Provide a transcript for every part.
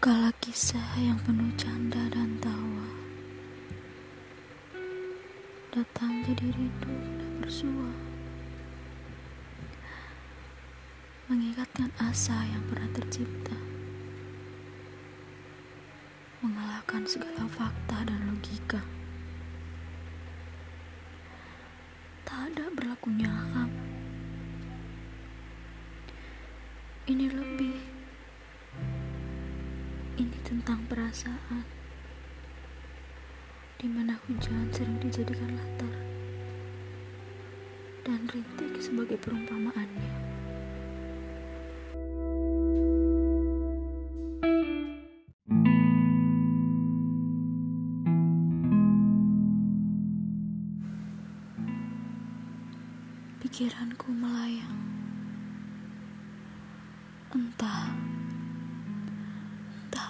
Kala kisah yang penuh canda dan tawa. Datang jadi rindu dan bersua. Mengikatkan asa yang pernah tercipta. Mengalahkan segala fakta dan logika. Tak ada berlakunya kamu Ini lebih tentang perasaan di mana hujan sering dijadikan latar dan rintik sebagai perumpamaannya. Pikiranku melayang, entah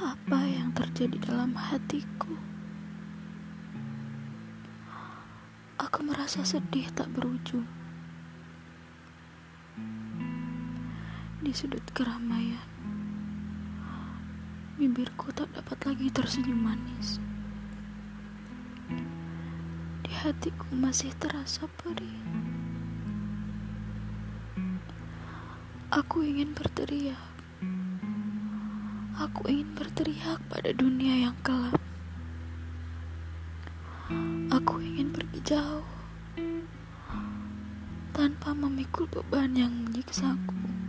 apa yang terjadi dalam hatiku. Aku merasa sedih tak berujung. Di sudut keramaian, bibirku tak dapat lagi tersenyum manis. Di hatiku masih terasa perih. Aku ingin berteriak Aku ingin berteriak pada dunia yang gelap. Aku ingin pergi jauh tanpa memikul beban yang menyiksaku.